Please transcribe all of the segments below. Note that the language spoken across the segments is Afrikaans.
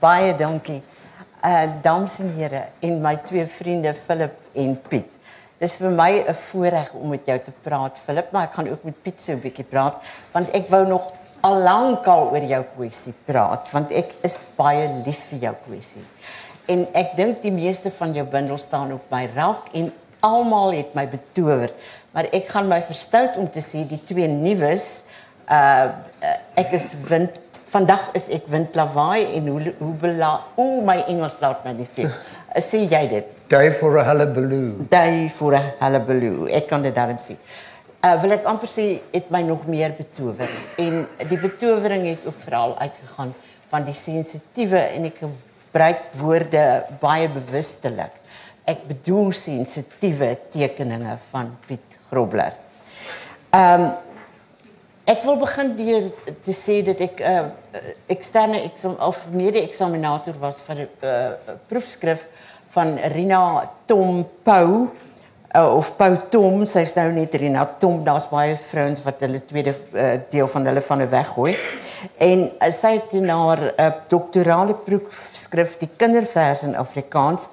Baie dankie. Uh dames en here en my twee vriende Philip en Piet. Dis vir my 'n voorreg om met jou te praat Philip, maar ek gaan ook met Piet so 'n bietjie praat want ek wou nog al lank al oor jou poesie praat want ek is baie lief vir jou poesie. En ek dink die meeste van jou bundels staan op my rak en almal het my betower, maar ek gaan my verstout om te sê die twee nuus uh ek is wind vandag is ek windlawaai en hoe hoe bela o my Engels laat my nie sê. Sê jy dit? Day for a hullabaloo. Day for a hullabaloo. Ek kan dit daarom sê. Uh wil ek amper sê het my nog meer betower en die betowering het ook veral uitgegaan van die sensitiewe en ek gebruik woorde baie bewustelik. Ek bedoel sensitiewe tekeninge van Piet Grobler. Ehm um, Ek wil begin deur te sê dat ek 'n uh, eksterne eksamen of mede-eksaminator was vir 'n uh, proefskrif van Rina Tom Pau uh, of Pau Tom, sy's nou net Rina Tom, daar's baie vrouens wat hulle tweede uh, deel van hulle van 'n weggooi. En uh, sy het in haar uh, doktorale proefskrif die kinderverse in Afrikaans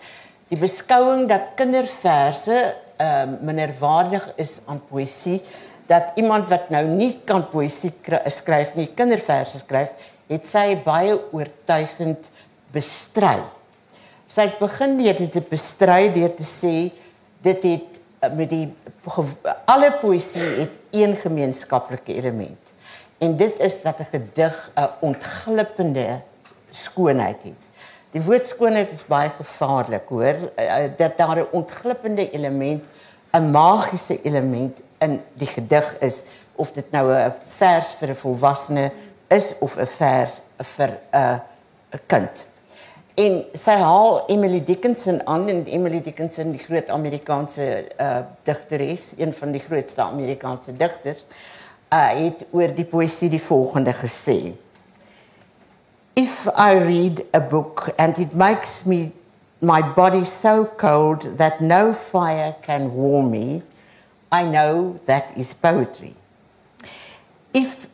die beskouing dat kinderverse uh, minderwaardig is aan poësie dat iemand wat nou nie kan poësie skryf nie, kinderverse skryf, het sy baie oortuigend bestry. Sy het begin deur dit te bestry deur te sê dit het eh, met die alle poësie het een gemeenskaplike element. En dit is dat 'n gedig 'n ontglippende skoonheid het. Die woord skoonheid is baie gevaarlik, hoor, eh, eh, dat daar 'n ontglippende element, 'n magiese element in die gedig is of dit nou 'n vers vir 'n volwassene is of 'n vers vir 'n 'n kind. En sy haal Emily Dickinson aan en Emily Dickinson die groot Amerikaanse uh digteres, een van die grootste Amerikaanse digters, uh het oor die poësie die volgende gesê. If I read a book and it makes me my body so cold that no fire can warm me, I know that is poetry. If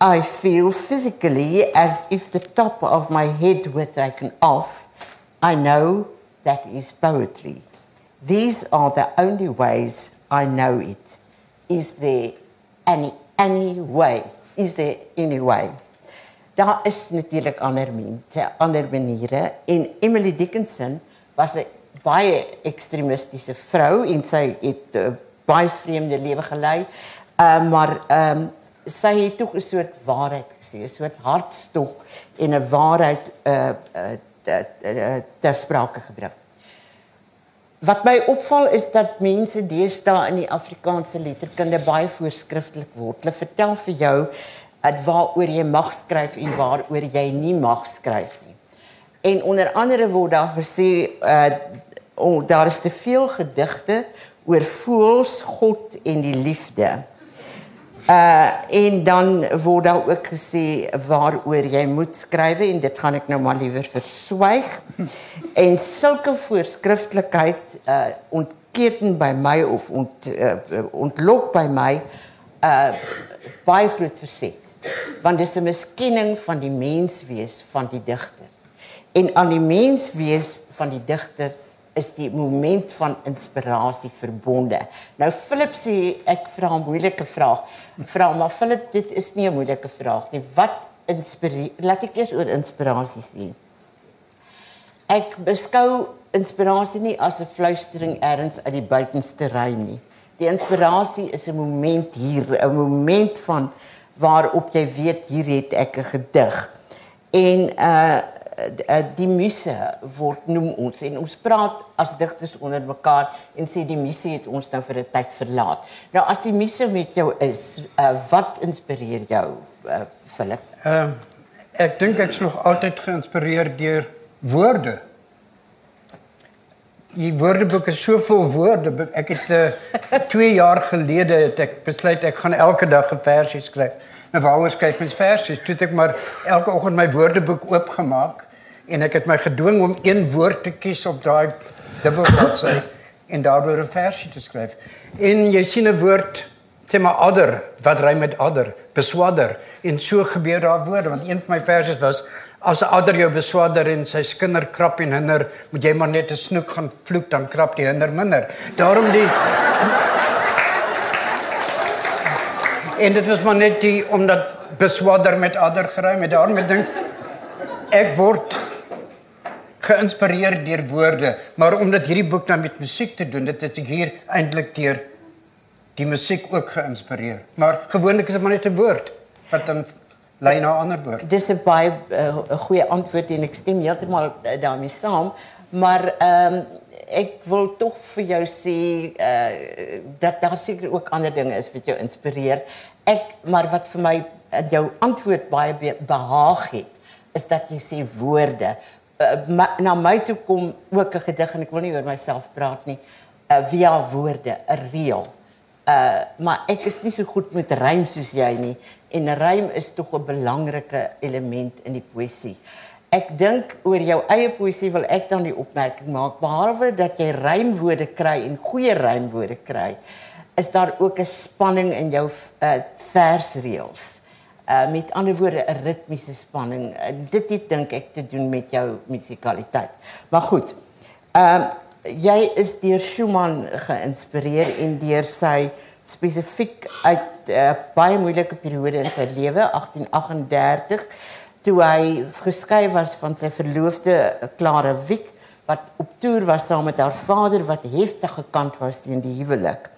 I feel physically as if the top of my head were taken off, I know that is poetry. These are the only ways I know it. Is there any, any way? Is there any way? Daar is natuurlik ander mense, ander maniere en Emily Dickinson was 'n baie ekstremistiese vrou en sy het uh, baie vreemde lewe gelei. Ehm uh, maar ehm um, sy het tog 'n soort waarheid gesê, 'n soort hartstog en 'n waarheid uh uh ter sprake gebring. Wat my opval is dat mense deesdae in die Afrikaanse letterkunde baie voorskrifklik word. Hulle vertel vir jou dat waaroor jy mag skryf en waaroor jy nie mag skryf nie. En onder andere word daar gesê uh oh, daar is te veel gedigte oor voels God en die liefde. Uh en dan word daar ook gesê waaroor jy moet skryf en dit gaan ek nou maar liewer verswyg. En sulke voorskriftelikheid uh ontketen by my of ont uh, ontlok by my uh baie groot verset. Want dis 'n miskenning van die menswees van die digter. En aan die menswees van die digter is die moment van inspirasie verbonde. Nou Philip sê ek vra 'n moeilike vraag. Vra maar Philip, dit is nie 'n moeilike vraag nie. Wat inspireer? Laat ek eers oor inspirasie sê. Ek beskou inspirasie nie as 'n fluistering ergens uit die buitenste ry nie. Die inspirasie is 'n moment hier, 'n moment van waarop jy weet hier het ek 'n gedig. En uh, die muse word noem ons en ons praat as digters onder mekaar en sê die muse het ons nou vir 'n tyd verlaat. Nou as die muse met jou is, uh, wat inspireer jou, uh, Philip? Ehm uh, ek dink ek's nog altyd geïnspireer deur woorde. Die woordeboek is so vol woorde. Ek het uh, 2 jaar gelede het ek besluit ek gaan elke dag 'n versie skryf. En waaroor skryf mens versies? Toe ek maar elke oggend my woordeboek oopgemaak en ek het my gedwing om een woord te kies op daai dubbelbladsy en daardeur 'n versie te skryf. En jy sien 'n woord, sê maar adder, wat ry met adder, beswadder en so gebeur daar woorde want een van my versies was As 'n ouer jou beswaarder en sy skinder krap en hinder, moet jy maar net 'n snoek gaan vloek dan krap die hinder minder. Daarom die En dit was maar net die omdat beswaarder met ander gery met daarom ek dink ek word geïnspireer deur woorde, maar omdat hierdie boek dan met musiek te doen, dit het ek hier eintlik deur die musiek ook geïnspireer. Maar gewoonlik is dit maar net 'n woord wat dan lei na ander woord. Dis 'n baie uh, goeie antwoord en ek stem heeltemal uh, daarmee saam, maar ehm ek wil tog vir jou sê uh, dat daar seker ook ander dinge is wat jou inspireer. Ek maar wat vir my in jou antwoord baie be behaag het, is dat jy sê woorde uh, ma, na my toe kom ook 'n gedig en ek wil nie oor myself praat nie. Uh, via woorde, 'n reël. Uh maar ek is nie so goed met rym soos jy nie en rym is tog 'n belangrike element in die poësie. Ek dink oor jou eie poësie wil ek dan die opmerking maak behalwe dat jy rymwoorde kry en goeie rymwoorde kry, is daar ook 'n spanning in jou uh versreëls. Uh met ander woorde 'n ritmiese spanning. Uh, dit het dink ek te doen met jou musikaliteit. Maar goed. Ehm uh, jy is deur Schumann geïnspireer en deur sy spesifiek uit 'n uh, baie moeilike periode in sy lewe 1838 toe hy geskei was van sy verloofde Clara Wick wat op toer was saam met haar vader wat heftig gekant was teen die huwelik.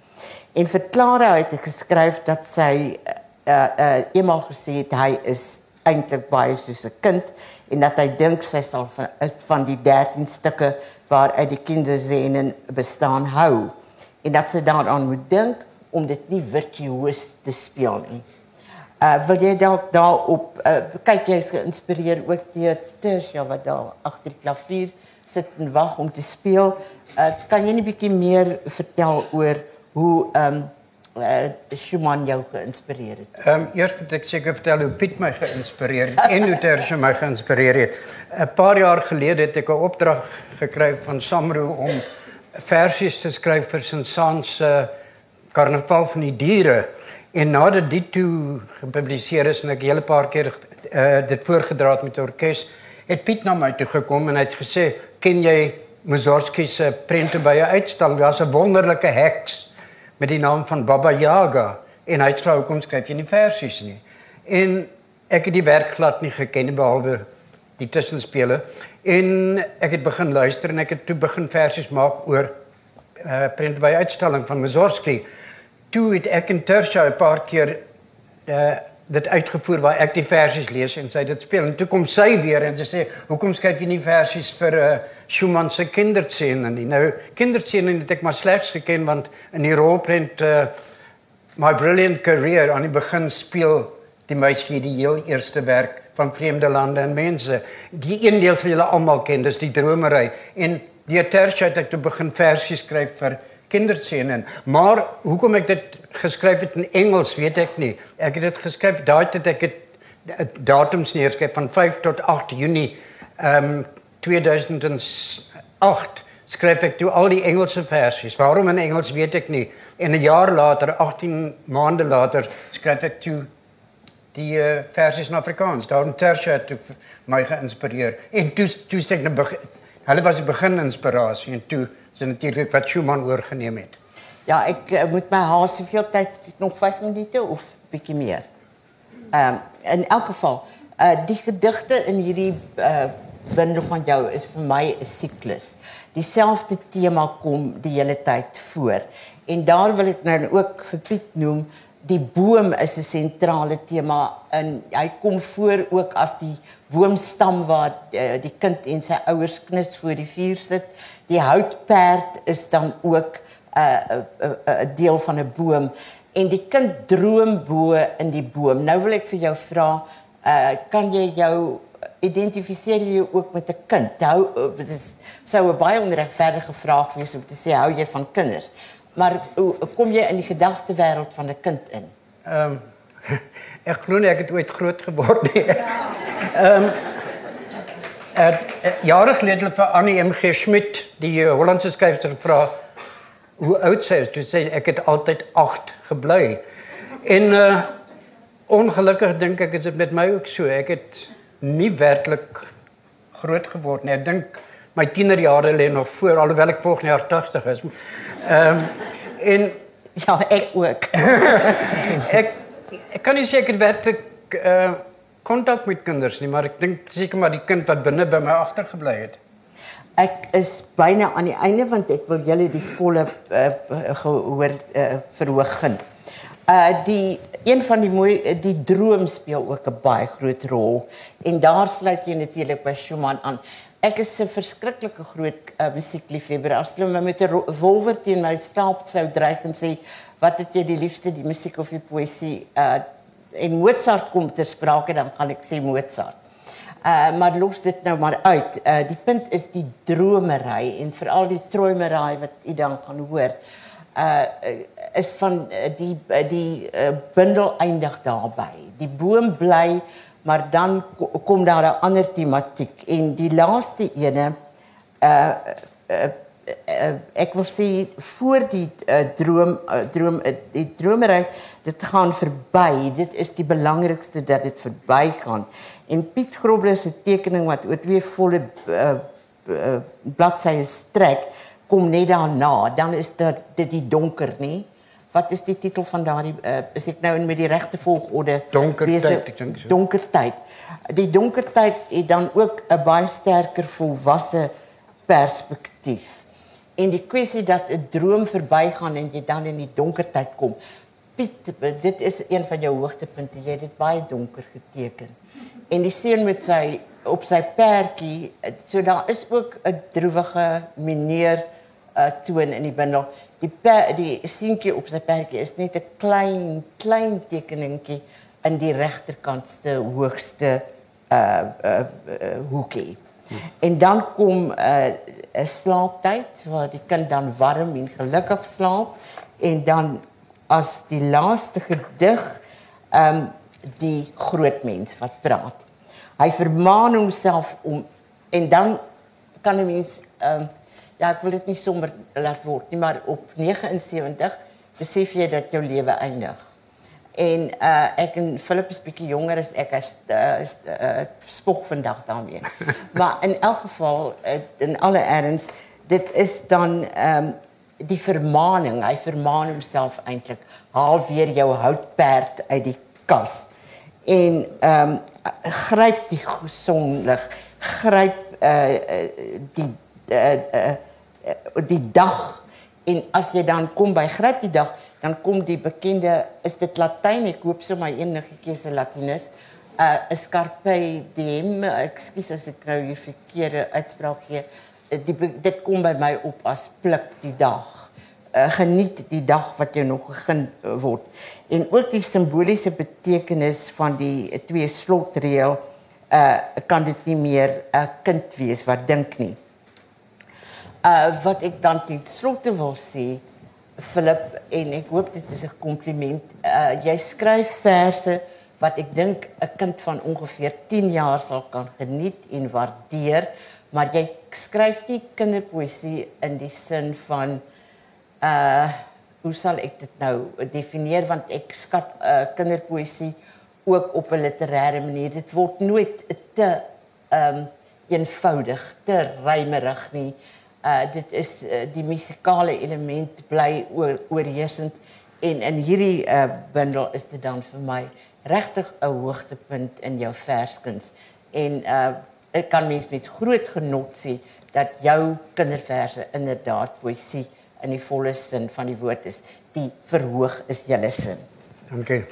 En vir Clara het hy geskryf dat sy uh uh eendag gesê het hy is eintlik baie soos 'n kind en dat hy dink sy sal van is van die 13 stukke waaruit die kinderscenen bestaan hou en dat sy daaraan moet dink om dit nie virtuoos te speel nie. Uh wil jy dalk daarop uh, kyk jy is geïnspireer ook deur Tersia wat daar agter die klavier sit en wag om te speel. Uh kan jy net 'n bietjie meer vertel oor hoe ehm um, uh, Schumann jou geïnspireer het? Ehm um, eers moet ek seker vertel hoe Piet my geïnspireer het en hoe Tersia my geïnspireer het. 'n Paar jaar gelede het ek 'n opdrag gekry van Samro om versies te skryf vir Sansaan se uh, Karnaval van die diere. En nadat dit toe gepubliseer is en ek 'n hele paar keer uh, dit voorgedra het met orkes, het Piet na my toe gekom en hy het gesê, "Ken jy Mussorgsky se prente by 'n uitstalling? Daar's 'n wonderlike heks met die naam van Baba Yaga." En hy het vrou kom skryf jy nie versies nie. En ek het die werk glad nie geken behalwe die tussenspele en ek het begin luister en ek het toe begin versies maak oor uh prent by uitstalling van Mussorgsky. Toe het ek in Tersia 'n paar keer uh dit uitgevoer waar ek die versies lees en sy dit speel en toe kom sy weer en sy sê hoekom skryf jy nie versies vir uh Schumann se kinderscene nie. Nou kinderscene het ek maar slegs geken want in die rolprent uh My Brilliant Career aan die begin speel die meisie die heel eerste werk van vreemde lande en mense. Die een deel wat julle almal ken, dis die dromery en die tersia het ek toe begin versies skryf vir kinderscenen. Maar hoekom ek dit geskryf het in Engels, weet ek nie. Ek het dit geskryf daai tyd ek het datums neerskryf van 5 tot 8 Junie ehm um, 2008 skryf ek toe al die Engelse versies. Waarom in Engels weet ek nie. En 'n jaar later, 18 maande later, skryf ek toe die uh, versies in Afrikaans. Daarom tersia het my geïnspireer. En toe toe sê ek nou begin Hulle was die begin inspirasie en toe is natuurlik wat Schumann oorgeneem het. Ja, ek uh, moet my haas soveel tyd nog 5 minute of bietjie meer. Ehm um, in elk geval, uh die gedigte in hierdie uh bundel van jou is vir my 'n siklus. Dieselfde tema kom die hele tyd voor. En daar wil ek nou ook vir Piet noem die boom is 'n sentrale tema en hy kom voor ook as die boomstam waar uh, die kind en sy ouers knus voor die vuur sit. Die houtperd is dan ook 'n uh, 'n uh, uh, deel van 'n boom en die kind droom bo in die boom. Nou wil ek vir jou vra, uh, kan jy jou identifiseer jy ook met 'n kind? Hou dit is sou 'n baie onregverdige vraag wees om te sê hou jy van kinders? Maar hoe kom jy in die gedagtewêreld van 'n kind in? Ehm um, ek glo nie ek het ooit groot geword nie. Ehm um, uh, jare gelede het vir Annie MG Schmidt, die uh, Hollandse skrywer gevra hoe oud sy is. Toe sê ek het altyd 8 gebly. En uh ongelukkig dink ek is dit met my ook so. Ek het nie werklik groot geword nie. Ek dink my tienerjare lê nog voor alhoewel ek volgende jaar 80 is. Ehm um, en ja, ek ook. ek ek kan nie seker werklik uh kontak met kinders nie, maar ek dink seker maar die kind wat binne by my agtergebly het. Ek is byna aan die einde want ek wil julle die volle uh, gehoor uh, verhooging. Uh die een van die mooi die droom speel ook 'n baie groot rol en daar sluit jy natuurlik by Schumann aan. Ek is 'n verskriklike groot uh, musiekliefhebber. As hulle my met 'n wolwer teen my stelp sou dreig en sê wat het jy die liefste die musiek of die poësie uh en Mozart kom ter sprake dan gaan ek sê Mozart. Uh maar los dit nou maar uit. Uh die punt is die dromery en veral die troimery wat u dan gaan hoor. Uh is van uh, die uh, die uh, bundel eindig daarby. Die boom bly maar dan kom daar 'n ander tematiek en die laaste ene uh, uh, uh ek wil sê voor die uh, droom uh, droom uh, die dromery dit gaan verby dit is die belangrikste dat dit verbygaan En Piet Grobler se tekening wat oor twee volle uh, uh, bladsye strek kom net daarna. Dan is dit dit die donker, nê? Wat is die titel van daardie uh, is ek nou in met die regte volgorde donker tyd ek dink so. Donker tyd. Die donker tyd het dan ook 'n baie sterker volwasse perspektief. En die kwessie dat 'n droom verbygaan en jy dan in die donker tyd kom. Piet, dit is een van jou hoogtepunte. Jy het dit baie donker geteken en die seun met sy op sy perdjie so daar is ook 'n droewige meneer uh, toon in die bundel die per, die seentjie op sy perdjie is net 'n klein klein tekeningkie in die regterkantste hoogste uh uh, uh hoekie hmm. en dan kom 'n uh, slaaptyd waar die kind dan warm en gelukkig slaap en dan as die laaste gedig ehm um, die groot mens wat praat. Hy vermaan homself om en dan kan 'n mens ehm um, ja, ek wil dit nie sommer laat word nie, maar op 79 besef jy dat jou lewe eindig. En uh ek en Philip is bietjie jonger as ek as uh, is uh, spog vandag daarmee. maar in elk geval uh, in alle erns dit is dan ehm um, die vermaaning. Hy vermaan homself eintlik haal weer jou houtperd uit die kas en ehm um, gryp die sonlig gryp uh, die uh, uh, die dag en as jy dan kom by gryp die dag dan kom die bekende is dit latyn ek hoop so my enige keuse latinus 'n uh, scarpe diem ekskuus as ek nou hier verkeerde uitspraak gee die dit kom by my op as pluk die dag uh, geniet die dag wat jy nog begin word en ook die simboliese betekenis van die twee slotreël uh kan dit nie meer 'n uh, kind wees wat dink nie. Uh wat ek dan ten slotte wil sê Philip en ek hoop dit is 'n kompliment. Uh jy skryf verse wat ek dink 'n kind van ongeveer 10 jaar sal kan geniet en waardeer, maar jy skryf nie kinderpoesie in die sin van uh hoe sal ek dit nou definieer want ek skat uh, kinderpoesie ook op 'n literêre manier. Dit word nooit te ehm um, eenvoudig, te rymerig nie. Uh dit is uh, die musikale element bly oor, oorheersend en in hierdie uh bundel is dit dan vir my regtig 'n hoogtepunt in jou verskuns en uh ek kan mens met groot genot sê dat jou kinderverse inderdaad poesie in die volle sin van die woord is. Die verhoog is julle sin. Dankie.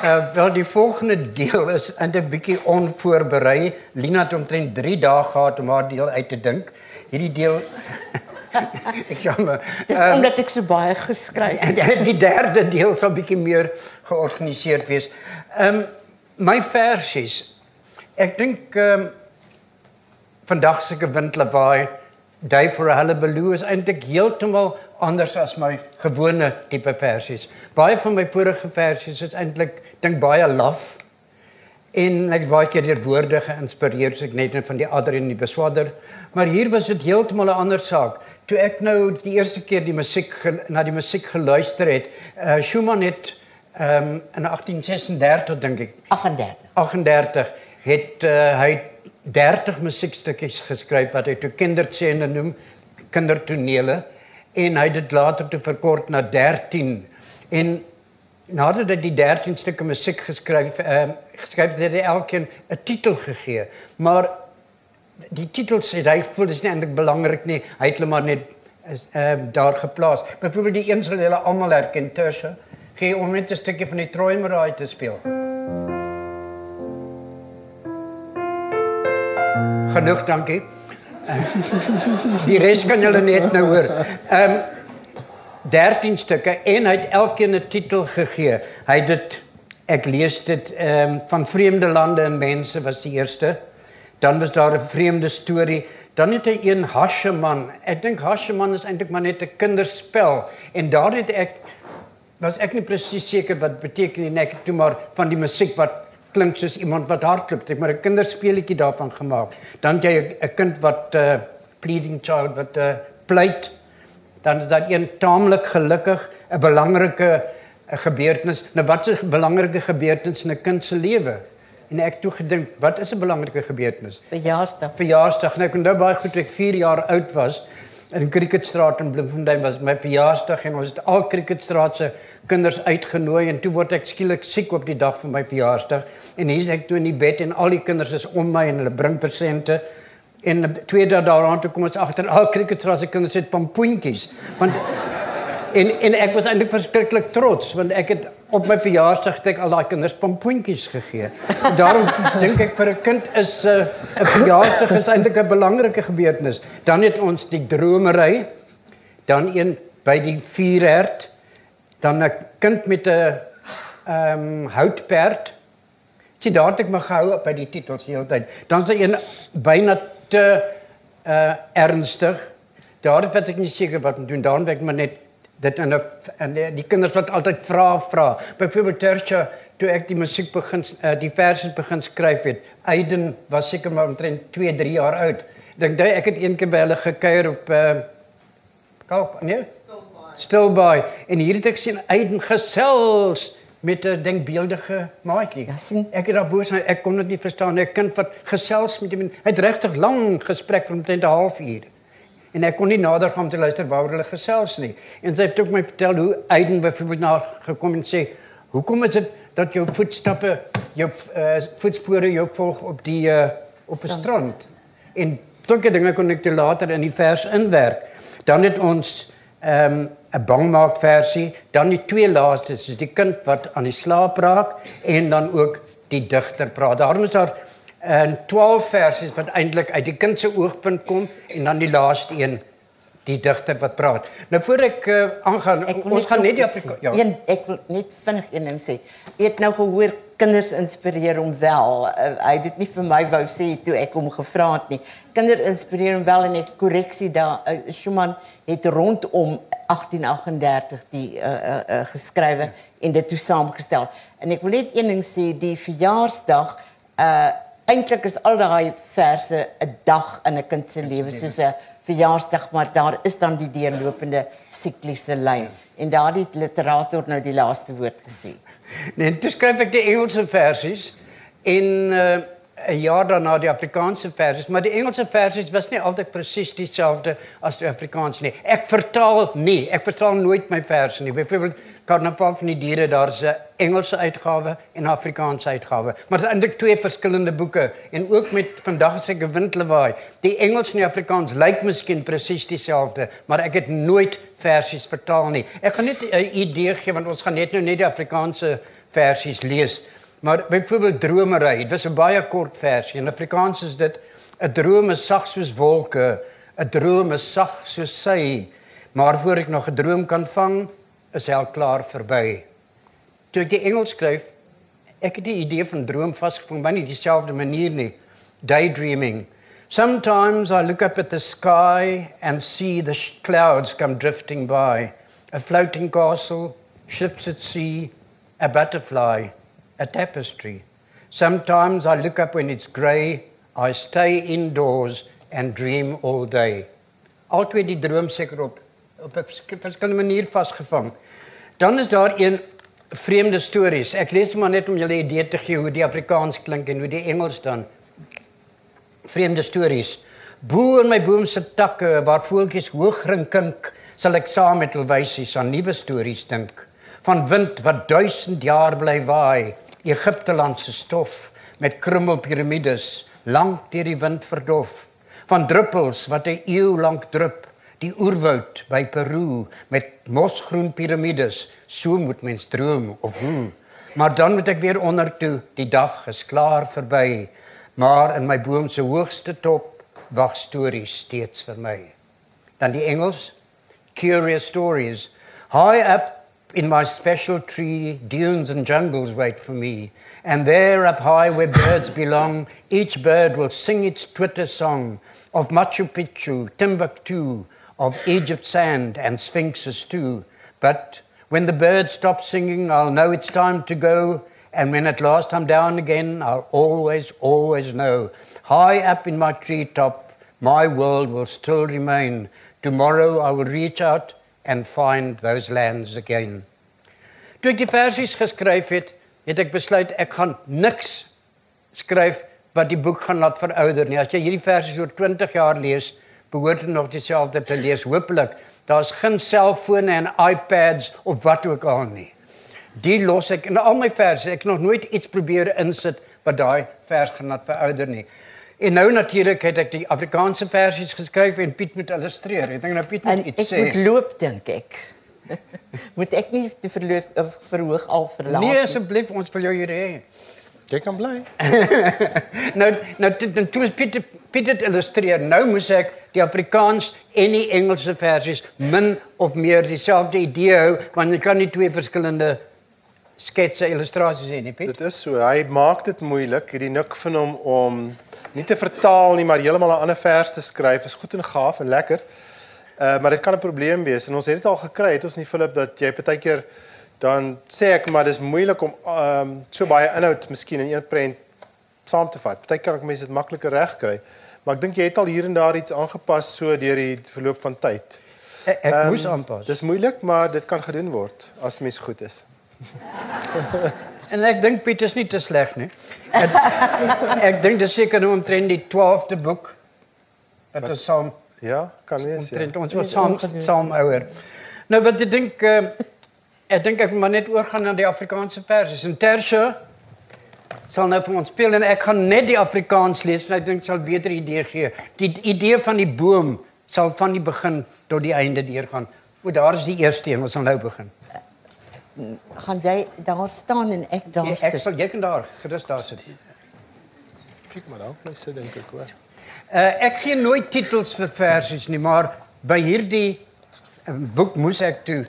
Uh, wel die volgende deel is eintlik bietjie onvoorberei. Lina het omtrent 3 dae gehad om haar deel uit te dink. Hierdie deel ek jammer. Dis um, omdat ek so baie geskryf het. En die derde deel sal bietjie meer georganiseerd wees. Ehm um, my versies. Ek dink ehm um, vandag se windlawaai Day for a Hullabaloo is eintlik heeltemal anders as my gewone tipe versies. Baie van my vorige versies is eintlik dink baie laf en ek baie keer deur woorde geïnspireer, so ek net net van die ander en die beswaarder. Maar hier was dit heeltemal 'n ander saak. Toe ek nou die eerste keer die musiek na die musiek geluister het, uh, Schumann het um, in 1836 dink ek 38 38 het uh, hy 30 musiekstukkies geskryf wat hy toe kinderscene noem, kindertonele en hy het dit later toe verkort na 13 en nadat hy die 13 stukke musiek geskryf uh, geskryf het hy elkeen 'n titel gegee. Maar die titels sê hy voel dis nie eintlik belangrik nie. Hy het hulle maar net ehm uh, daar geplaas. Byvoorbeeld die een sal hulle almal herken tussen gee om net 'n stukkie van die Troimerai te speel. Genoeg, dankie. Die res kan julle net nou hoor. Ehm um, 13 stukke en hy het elkeen 'n titel gegee. Hy het dit ek lees dit ehm um, van vreemde lande en mense was die eerste. Dan was daar 'n vreemde storie. Dan het hy een Hasheman. Ek dink Hasheman is eintlik maar net 'n kinderspel en daar het ek was ek nie presies seker wat beteken nie. Het toe maar van die musiek wat klink soos iemand wat hardloop. Ek maar 'n kinderspeletjie daarvan gemaak. Dan jy 'n kind wat uh, pleading child wat uh, pleit. Dan is daar een taamlik gelukkig 'n belangrike eh, gebeurtenis. Nou wat 'n belangrike gebeurtenis in 'n kind se lewe? En ek toe gedink, wat is 'n belangrike gebeurtenis? Verjaarsdag. Verjaarsdag. Nou ek onthou baie goed ek 4 jaar oud was in Cricketstraat in Bloemfontein was my verjaarsdag en ons het al Cricketstraat se kinders uitgenooi en toe word ek skielik siek op die dag van my verjaarsdag en hier is ek toe in die bed en al die kinders is om my en hulle bring presente en twee dae daarna toe kom ons agter al kriketras se kinders het pampoentjies want en en ek was eintlik verskriklik trots want ek het op my verjaarsdag het ek al daai kinders pampoentjies gegee. Daarom dink ek vir 'n kind is 'n uh, verjaarsdag is eintlik 'n belangrike gebeurtenis. Dan het ons die dromery, dan een by die vuurherd, dan 'n kind met 'n ehm um, houtperd. Sien daar het ek my gehou op by die titels die hele tyd. Dan sê een byna te uh ernstig. Daar het ek nie seker wat moet doen. Dan werk maar net dit in 'n en die, die kinders wat altyd vra vra. Byvoorbeeld Tercha toe ek die musiek begin uh, die verse begin skryf het. Aiden was seker maar omtrent 2, 3 jaar oud. Dink jy ek het een keer by hulle gekuier op uh Kalk, nee? Stilbaai. En hier het ek sien Aiden gesels met 'n denkbeeldige maatjie. Ja, sien. Ek het daar bo sy ek kon dit nie verstaan. 'n Kind wat gesels met hom. Hy het regtig lank gesprek vir omtrent 'n halfuur. En ek kon nie nader gaan om te luister waaroor hulle gesels nie. En sy het ook my vertel hoe Aiden byvoorbeeld na gekom en sê, "Hoekom is dit dat jou voetstappe, jou uh, voetspore jou volg op die uh, op 'n strand?" En sulke dinge kon ek te later in die vers inwerk. Dan het ons ehm um, 'n bangmaak versie, dan die twee laaste is die kind wat aan die slaap raak en dan ook die digter praat. Daarom is daar en 12 versies wat eintlik uit die kind se oogpunt kom en dan die laaste een die digter wat praat. Nou voor ek uh, aangaan, ons gaan net die Afrika ja. Een ek wil net vinnig een ding sê. Ek het nou gehoor kinders inspireer hom wel. Uh, hy het dit nie vir my wou sê toe ek hom gevra het nie. Kinders inspireer hom wel en net korreksie daar uh, Schumann het rondom 1838 die uh, uh, uh, geskrywe en dit toe saamgestel. En ek wil net een ding sê, die verjaarsdag uh eintlik is al daai verse 'n dag in 'n kind se lewe soos 'n verjaarsdag, maar daar is dan die deurlopende sikliese lyn. En daardie literator nou die laaste woord gesê. Nee, dis skryf ek die Engelse versies in uh 'n jaar daarna die Afrikaanse versies, maar die Engelse versies was nie altyd presies dieselfde as die Afrikaans nie. Ek vertaal nie, ek vertaal nooit my verse nie. Byvoorbeeld Karnaval van die diere, daar's 'n Engelse uitgawe en 'n Afrikaanse uitgawe. Maar dit is eintlik twee verskillende boeke en ook met vandag se gewindlewaai. Die Engels en die Afrikaans lyk miskien presies dieselfde, maar ek het nooit versies vertaal nie. Ek gaan net 'n idee gee want ons gaan net nou net die Afrikaanse versies lees. Maar byvoorbeeld dromery, dit was 'n baie kort versie. In Afrikaans is dit 'n droom is sag soos wolke, 'n droom is sag soos sy, maar voor ek nog 'n droom kan vang, is hy al klaar verby. Toe ek die Engels skryf, ek het die idee van droom vasgevang, maar nie dieselfde manier nie. Daydreaming. Sometimes I look up at the sky and see the clouds come drifting by. A floating castle, ships at sea, a butterfly, a tapestry. Sometimes I look up when it's grey, I stay indoors and dream all day. Altyd die droom seker op op 'n verskillende manier vasgevang. Dan is daar een vreemde stories. Ek lees maar net om julle idee te gee hoe die Afrikaans klink en hoe die Engels dan. Vreemde stories. Bo in my boom se takke waar voeltjies hoog rinkink, sal ek saam met hul wysies aan nuwe stories dink. Van wind wat duisend jaar bly waai, Egipte land se stof met krummel piramides lank deur die wind verdof. Van druppels wat 'n eeu lank drup, die oerwoud by Peru met mosgroen piramides so moet mens droom of hoe. Maar dan moet ek weer onder toe, die dag is klaar verby, maar in my boom se hoogste top wag stories steeds vir my. Dan die Engels, curious stories, high up in my special tree, dunes and jungles wait for me. And there up high where birds belong, each bird will sing its Twitter song of Machu Picchu, Timbuktu, of Egypt sand and sphinxes too. But when the birds stop singing, I'll know it's time to go. And when at last I'm down again, I'll always, always know. High up in my treetop, my world will still remain. Tomorrow I will reach out and find those lands again. Toe ek die versies geskryf het, het ek besluit ek gaan niks skryf wat die boek gaan laat verouder nie. As jy hierdie versies oor 20 jaar lees, behoort nog dieselfde te lees. Hoopelik daar's geen selfone en iPads of wat ook al nie. Die los ek in al my verse. Ek nog nooit iets probeer insit wat daai vers gaan laat verouder nie. En nou natuurlik het ek die Afrikaanse versies geskryf en Piet moet illustreer. Ek dink nou Piet moet iets sê. Ek moet loop dink ek. moet ek nie te verloot of verhoog al verlaat nie? Nee, asseblief, ons wil jou hier hê. Jy kan bly. nou nou toe is Piet Piet het illustreer. Nou moet ek die Afrikaans en die Engelse versies min of meer dieselfde idee hou, want jy kan nie twee verskillende sketse illustrasies hê nie, Piet. Dit is so. Hy maak dit moeilik, hierdie nik van hom om nie te vertaal nie, maar heeltemal 'n ander vers te skryf. Is goed en gaaf en lekker. Uh maar dit kan 'n probleem wees en ons het dit al gekry, het ons nie Philip dat jy partykeer dan sê ek maar dis moeilik om ehm um, so baie inhoud miskien in een prent saam te vat. Partykeer kan ek mense dit makliker regkry. Maar ek dink jy het al hier en daar iets aangepas so deur die verloop van tyd. Ek, ek um, moes aanpas. Dis moeilik, maar dit kan gedoen word as mens goed is. en ek dink Piet is nie te sleg nie. Ek, ek dink dis seker nou omtrent die 12de boek wat ons saam Ja, kan wees. Omtrent ja. ons was saam saam ouer. Nou wat ek dink uh, ek dink ek moet maar net oorgaan na die Afrikaanse versies. En Tersha sal nou vir ons speel en ek gaan net die Afrikaans lees want ek dink dit sal beter idee gee. Die idee van die boom sal van die begin tot die einde deurgaan. O, daar is die eerste een, ons sal nou begin. Gaan jy daar staan en ek daar sit? Ja, ek sal jy kan daar gerus daar sit. Kyk maar dan, net sit dink ek hoor. Uh, ek gee nooit titels vir versies nie, maar by hierdie uh, boek moes ek toe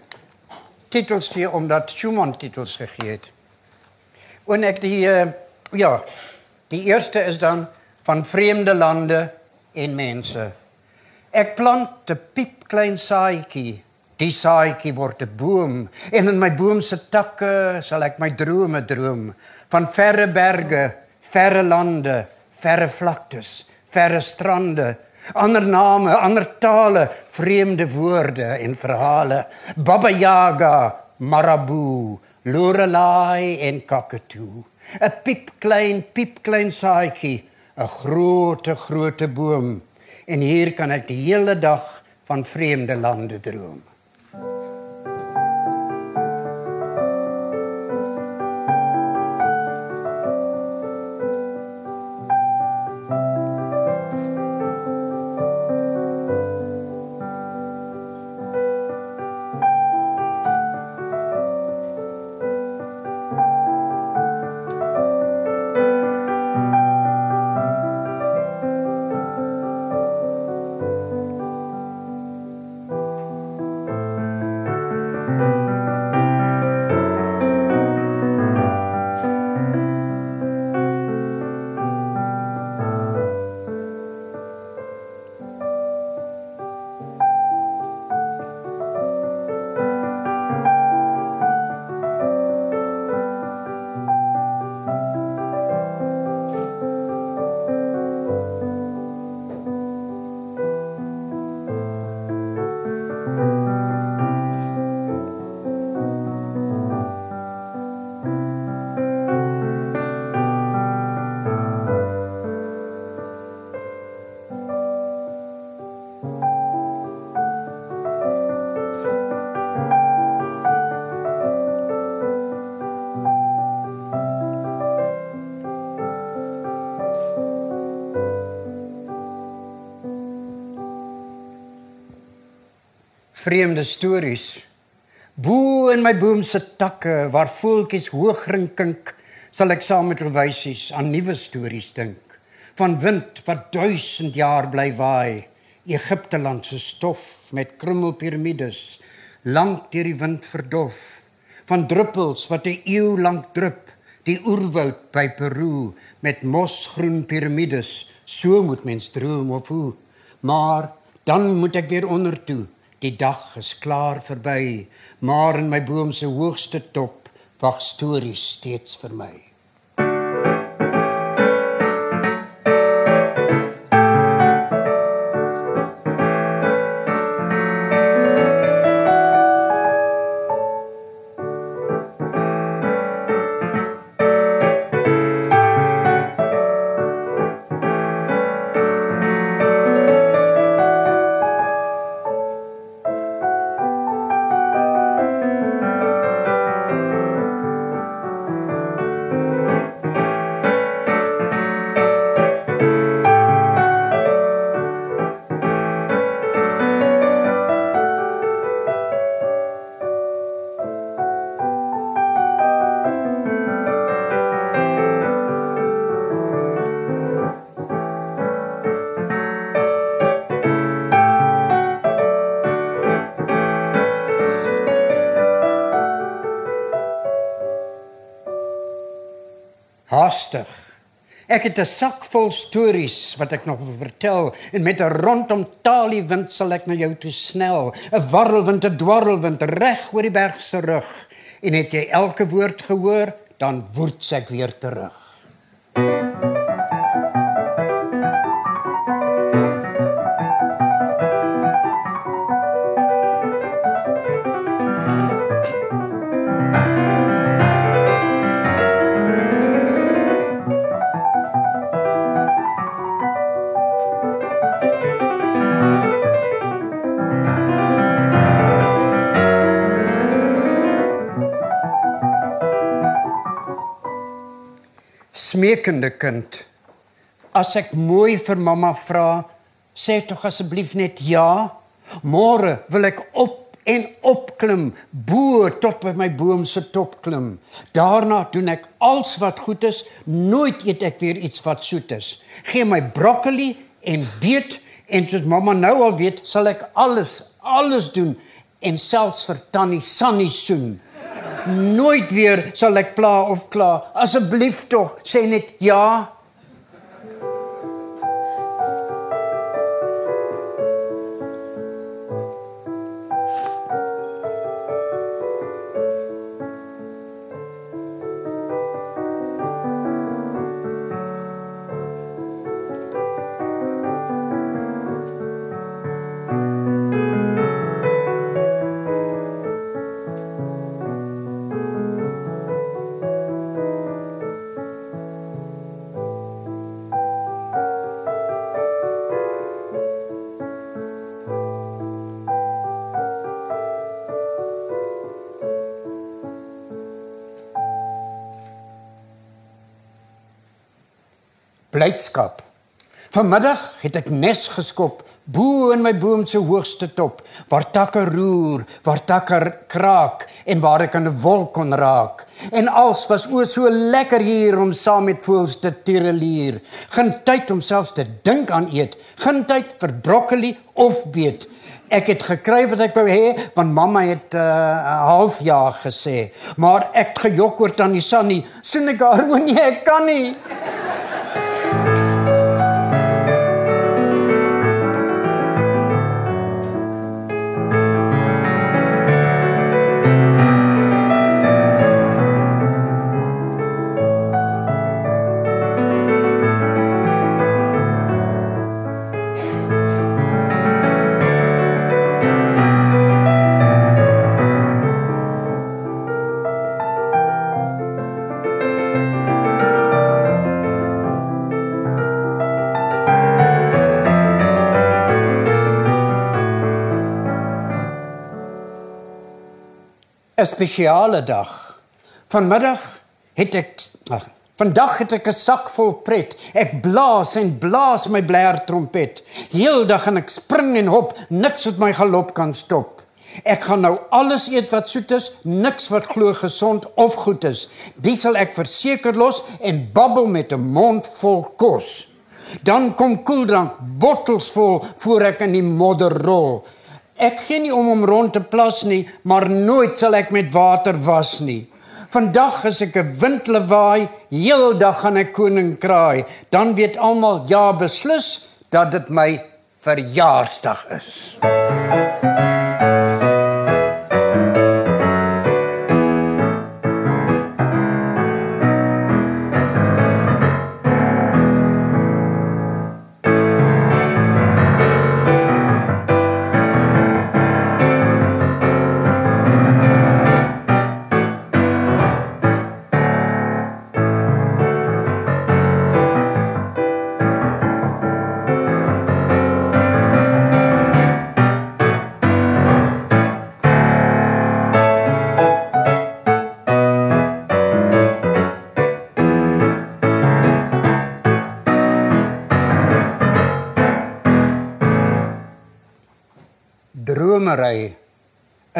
titels gee omdat Schumann titels gegee het. En ek die uh, ja, die eerste is dan van vreemde lande en mense. Ek plant 'n piepklein saaitjie. Die saaitjie word 'n boom en in my boom se takke sal ek my drome droom van verre berge, verre lande, verre vlaktes, verre strande, ander name, ander tale, vreemde woorde en verhale. Baba Yaga, Marabu, Lorelei en Kakatoe. 'n piepklein, piepklein saadjie, 'n groot, groot boom. En hier kan ek die hele dag van vreemde lande droom. Vreemde stories. Bo in my boom se takke waar voeltjies hoogring kink, sal ek saam met wysies aan nuwe stories dink. Van wind wat duisend jaar bly waai, Egipte land se stof met krummelpiramides, lank deur die wind verdof. Van druppels wat 'n eeu lank drup, die oerwoud by Peru met mosgroen piramides, so moet mens droom of hoe. Maar dan moet ek weer onder toe. Die dag is klaar verby maar in my boom se hoogste top wag stories steeds vir my. Haastig. Ek het 'n sak vol stories wat ek nog wil vertel en met 'n rondom talie wind sal ek na jou toe snel, 'n warrelwind, 'n dwarrelwind reg oor die berg se rug. En het jy elke woord gehoor, dan woord ek weer terug. Smekende kind. As ek mooi vir mamma vra, sê tog asseblief net ja. Môre wil ek op en opklim, bo tot by my boom se top klim. Daarna doen ek alles wat goed is, nooit eet ek weer iets wat soet is. Gee my broccoli en beet en soos mamma nou al weet, sal ek alles alles doen en selfs vir tannie Sunny soen. Nooit weer sal ek pla of kla. Asseblief tog, sê net ja. Blydskap. Vanmiddag het ek nes geskop bo in my boom se hoogste top, waar takke roer, waar takke kraak en waar ek 'n wolk kon raak. En als was o so lekker hier om saam met voels te tirelier. Geen tyd om selfs te dink aan eet, geen tyd vir broccoli of beet. Ek het gekry wat ek wou hê, want mamma het 'n uh, half jaar gesê, maar ek gejok oor tannie Sunny, sien ek haar o nee, ek kan nie. Spesiale dag. Vanmiddag het ek ag, vandag het ek 'n sak vol pret. Ek blaas en blaas my blaar trompet. Heeldag en ek spring en hop, niks wat my galop kan stop. Ek gaan nou alles eet wat soet is, niks wat glo gesond of goed is. Dis sal ek verseker los en babbel met 'n mond vol kos. Dan kom koeldrank bottels vol voor ek in die modder rol. Ek gee nie om om rond te plas nie, maar nooit sal ek met water was nie. Vandag as ek 'n windlewaai, heeldag gaan ek koning kraai, dan weet almal ja beslis dat dit my verjaarsdag is. dromery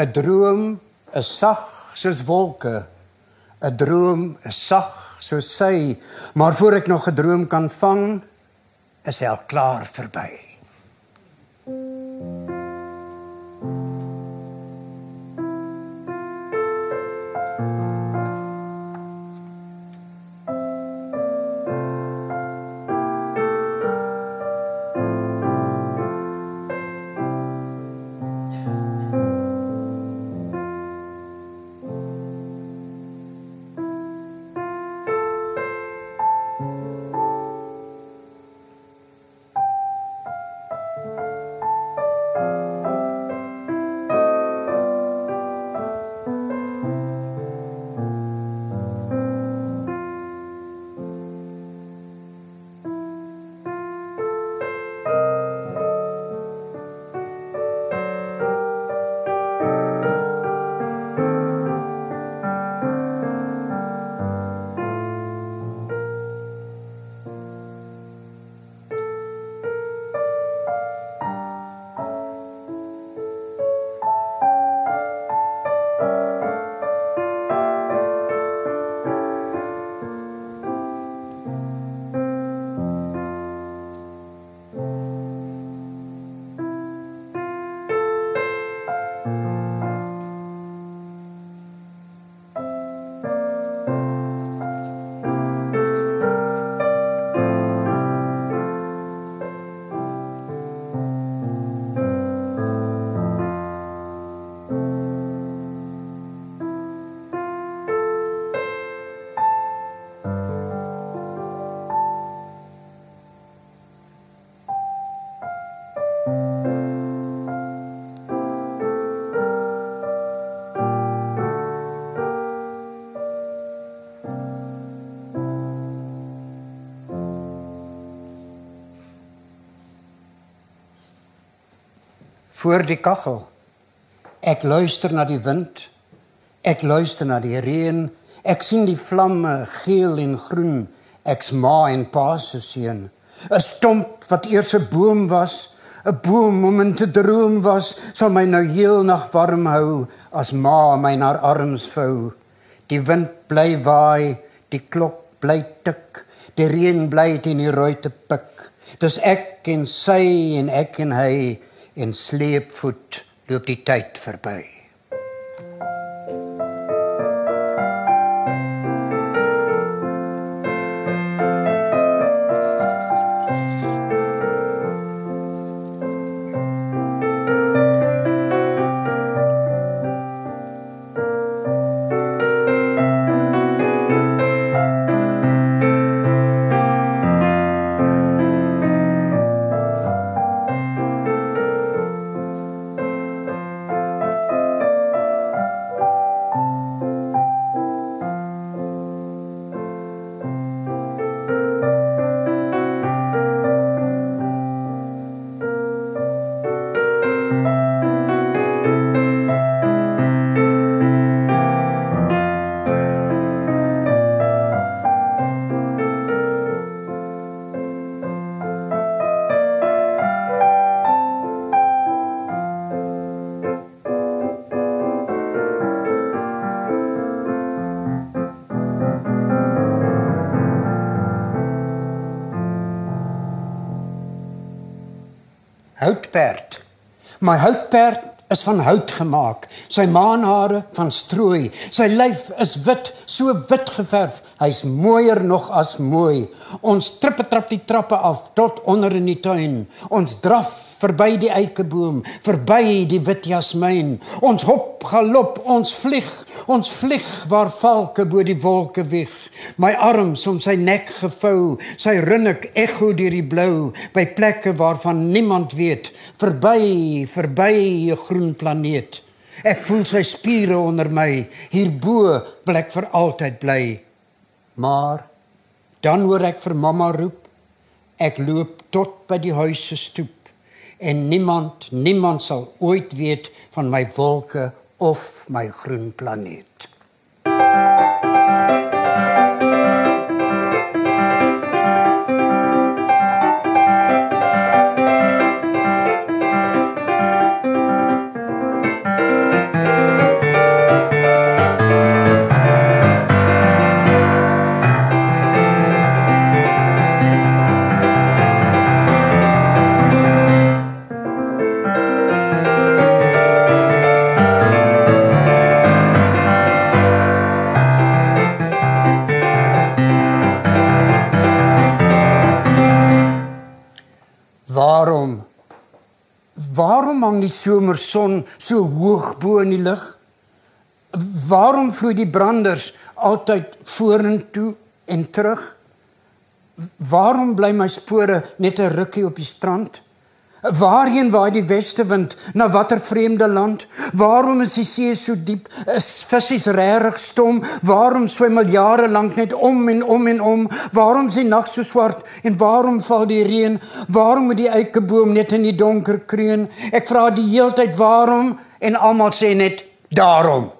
'n droom is sag soos wolke. 'n droom is sag soos sy. Maar voor ek nog 'n droom kan vang is hy al klaar verby voor die kaggel. Ek luister na die wind. Ek luister na die reën. Ek sien die vlamme geel en groen. Ek's ma en pa se seun. 'n Stomp wat eers 'n boom was, 'n boom om in te droom was, sal my nou heel nag warm hou as ma my na arms vou. Die wind bly waai, die klok bly tik, die reën bly teen die ruitte pik. Dis ek en sy en ek en hy en sleepvoet loop die tyd verby. Houtperd. My houtperd is van hout gemaak. Sy maanhare van strooi. Sy lyf is wit, so wit geverf. Hy's mooier nog as mooi. Ons trippe trap die trappe af tot onder in die tuin. Ons draf verby die eikeboom, verby die wit jasmiin. Ons hop galop, ons vlieg, ons vlieg waar valke bo die wolke wieg. My arms om sy nek gevou, sy rinnik ekho deur die blou, by plekke waarvan niemand weet, verby, verby 'n groen planeet. Ek voel sy spiere onder my, hierbo wil ek vir altyd bly. Maar dan hoor ek vir mamma roep. Ek loop tot by die huis se stoep en niemand niemand sal ooit weet van my wolke of my groen planeet. Somerson so hoog bo in die lug? Waarom vloei die branders altyd vorentoe en terug? Waarom bly my spore net 'n rukkie op die strand? Waarheen waai die weste wind? Na watter vreemde land? Waarom is die see so diep? Is visse regtig stom? Waarom swem al jare lank net om en om en om? Waarom is die nag so swart en waarom val die reën? Waarom moet die eikeboom net in die donker kreun? Ek vra die heeltyd waarom en almal sê net daarom.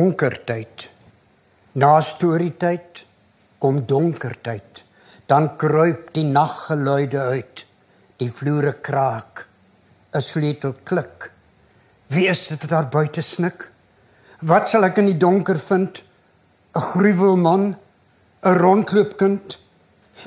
Donker tyd. Na storietyd kom donker tyd. Dan kruip die naggeluide uit. Die vloere kraak. 'n Sleutel klik. Wie is dit daar buite snik? Wat sal ek in die donker vind? 'n Gruwelman, 'n rondloopkind.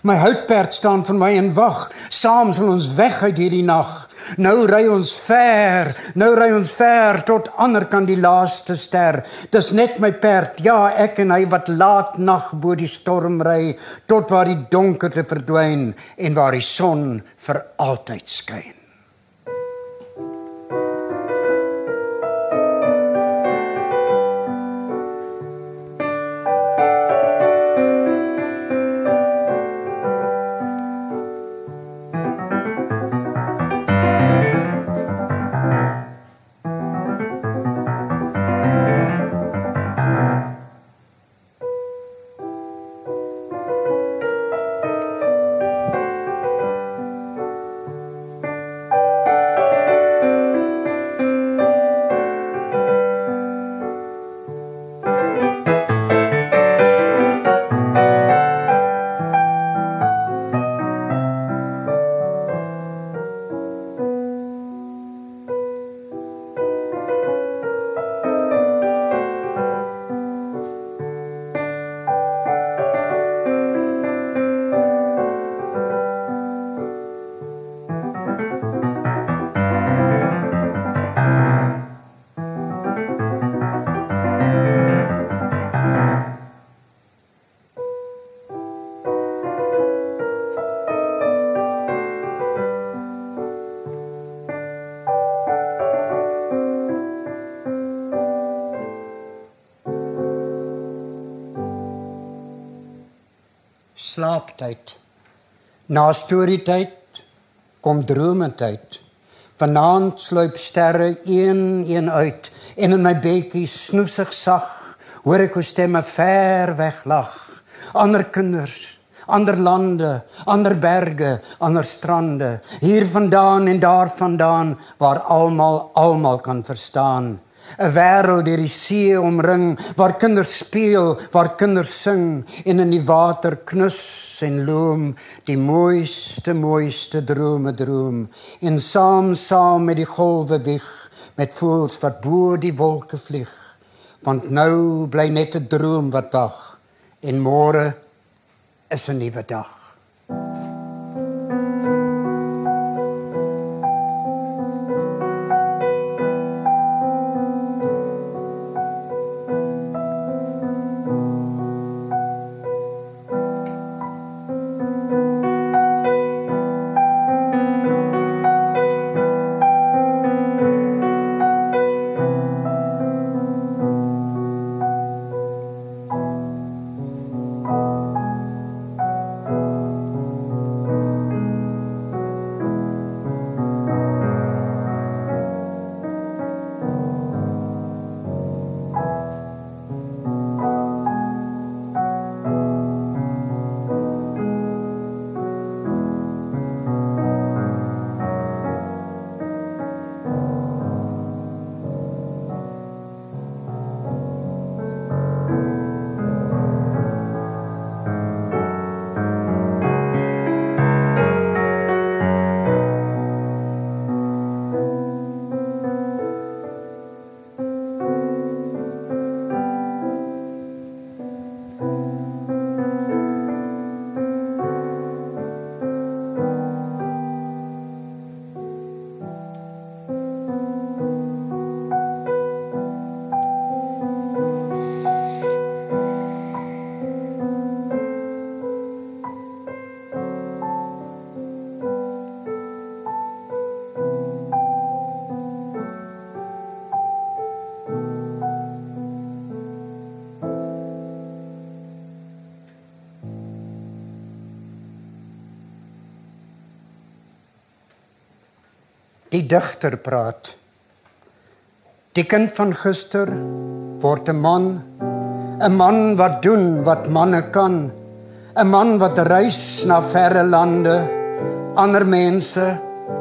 My houtperd staan vir my en wag. Saam sal ons weg uit hierdie nag. Nou ry ons ver, nou ry ons ver tot ander kan die laaste ster. Dis net my perd, ja, ek en hy wat laat nag bo die storm ry tot waar die donkerte verdwyn en waar die son vir altyd skyn. Slaaptyd. Na storietyd kom drometyd. Vanaand sluip sterre een een uit en in my bedjie snoesig sag hoor ek hoe stemme ver weg lag. Ander kinders, ander lande, ander berge, ander strande, hier vandaan en daar vandaan waar almal almal kan verstaan. 'n wêreld deur die see omring waar kinders speel, waar kinders sing en in die water knus en loom die mooiste mooiste drome droom. En saam saam met die golwe wieg met voels wat bo die wolke vlieg. Want nou bly net 'n droom wat wag. En môre is 'n nuwe dag die digter praat. Die kind van gister word 'n man, 'n man wat doen wat manne kan, 'n man wat reis na verre lande, ander mense,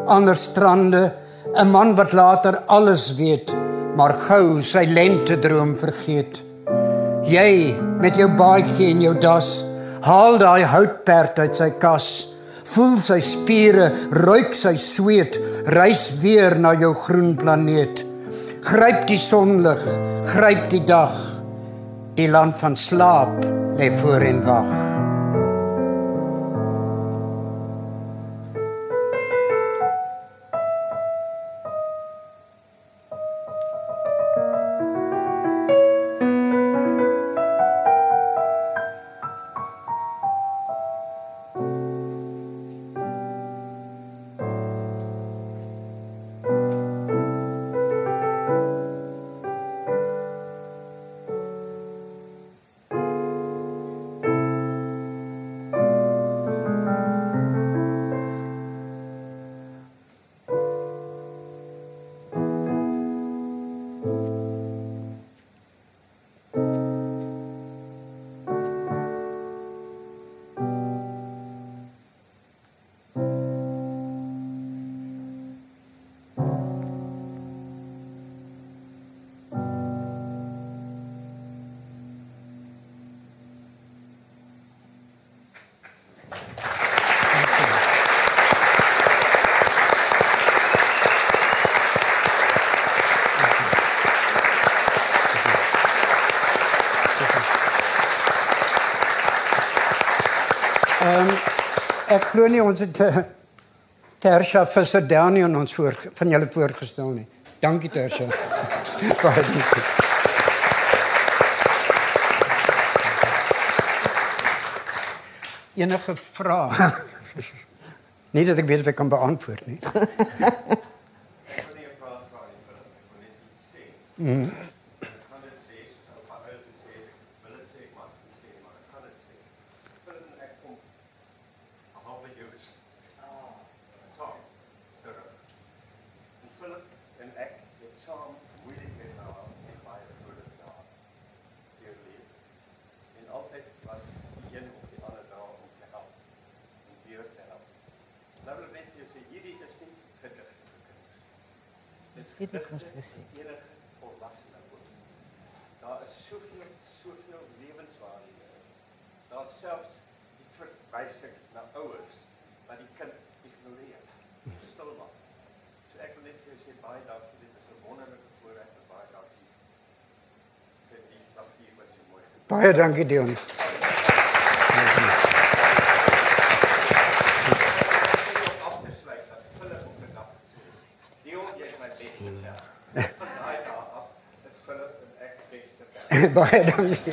ander strande, 'n man wat later alles weet, maar gou sy lente droom vergeet. Jy met jou baadjie en jou das, haal daai houtperd uit sy kas voel sy spiere, ruik sy sweet, reis weer na jou groen planeet. Gryp die sonlig, gryp die dag. Die land van slaap lê voor en wag. Glo nie ons het uh, Tersha Visser Downie aan ons voor van julle voorgestel nie. Dankie Tersha. Baie dankie. Enige vrae? nie dat ek weet of ek kan beantwoord nie. Mm. saam moeilike dae en baie vroulike dae deurleef. En altyd was die een of die ander daar om te help, om deur te help. Nou wil net jy sê hierdie is nie gedig vir kinders. Dis Dit het gedigte ons gesien. Daar is soveel soveel lewenswaarde. Daar's selfs die verwysing na ouers wat die kind ignoreer. Stil maak. So ek wil net vir jou sê baie dankie. Dit is 'n wonderlike voorreg en baie dankie vir die papier wat jy mooi Baie dankie Dion. het. Om af te sluit dat Philip op 'n dag gesê het, "Dion, jy is my beste vriend." Van daai dag af is Philip en ek beste vriende. baie dankie.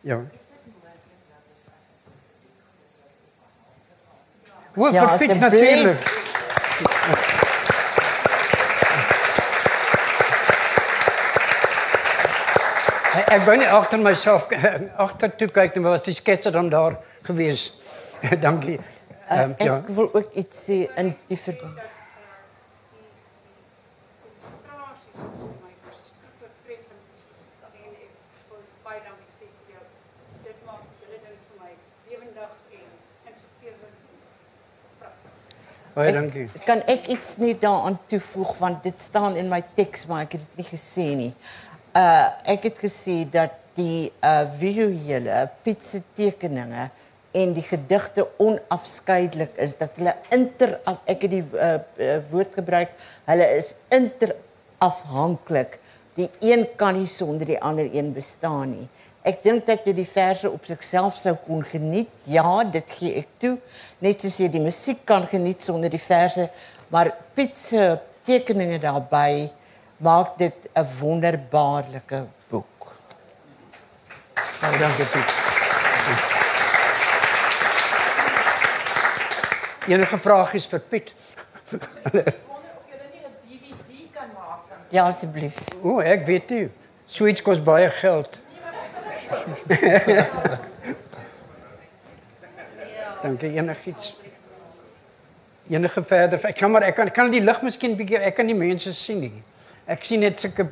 Ja. Hoe Ja, verpiet asseblief. natuurlijk. Ek wou nie agter myself agter toe kyk nie, maar was die sketser dan daar gewees. Dankie. Uh, Ehm ek ja. wil ook iets sê in die verband. Baie dankie. Kan ek iets net daaraan toevoeg want dit staan in my teks maar ek het dit nie gesê nie. Uh ek het gesê dat die uh visuele Piet se tekeninge en die gedigte onafskeidelik is dat hulle inter ek het die uh, woord gebruik hulle is interafhanklik. Die een kan nie sonder die ander een bestaan nie. Ek dink dat jy die verse op sigself sou kon geniet. Ja, dit gee ek toe. Net soos jy die musiek kan geniet sonder die verse, maar Piet se tekeninge daarbey maak dit 'n wonderbaarlike boek. Baie dankie. Piet. Enige vragies vir Piet? Ja, asseblief. O, ek weet nie. Suits kos baie geld. Dankie enigiets. Enige verder. Ek kan maar ek kan kan die lig miskien bietjie ek kan die mense sien nie. Ek sien net sulke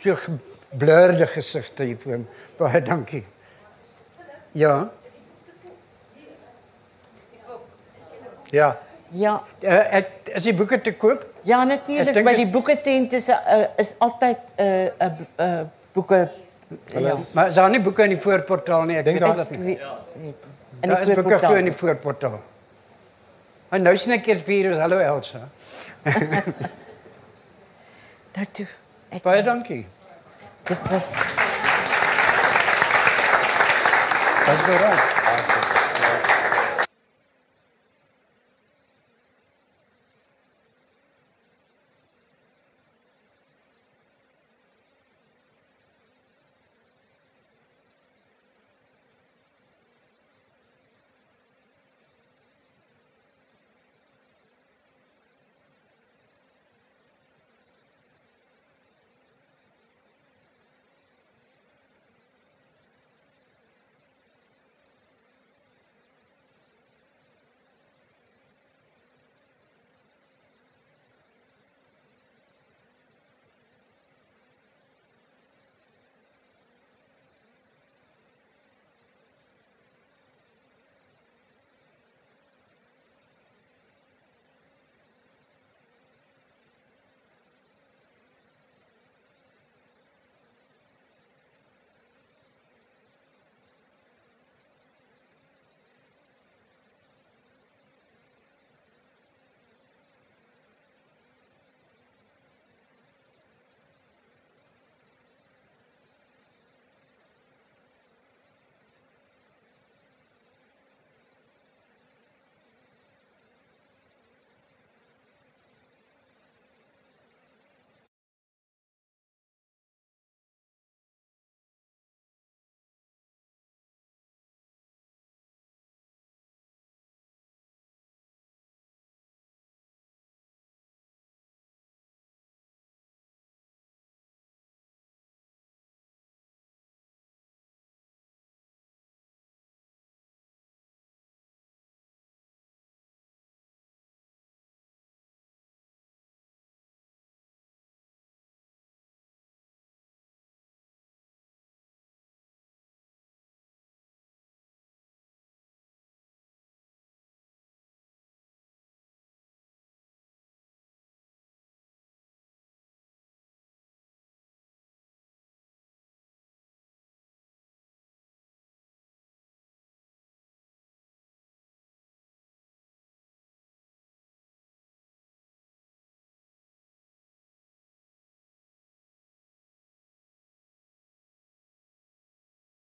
so geblurde gesigte hier voor. Baie dankie. Ja. Ja. Ja, Uh, ek is die boeke te koop? ja Ek natuurlik by die boeketent is uh, is altyd 'n uh, 'n uh, uh, boeke ja. Maar is daar nie boeke in die voorportaal nie? Ek Dink weet dit nie. Weet, weet. In Daar is boeke voorportaal. glo in die voorportaal. En nou sien ek eers vir hallo Elsa. Nou toe. Ek, Baie dankie. dit was right.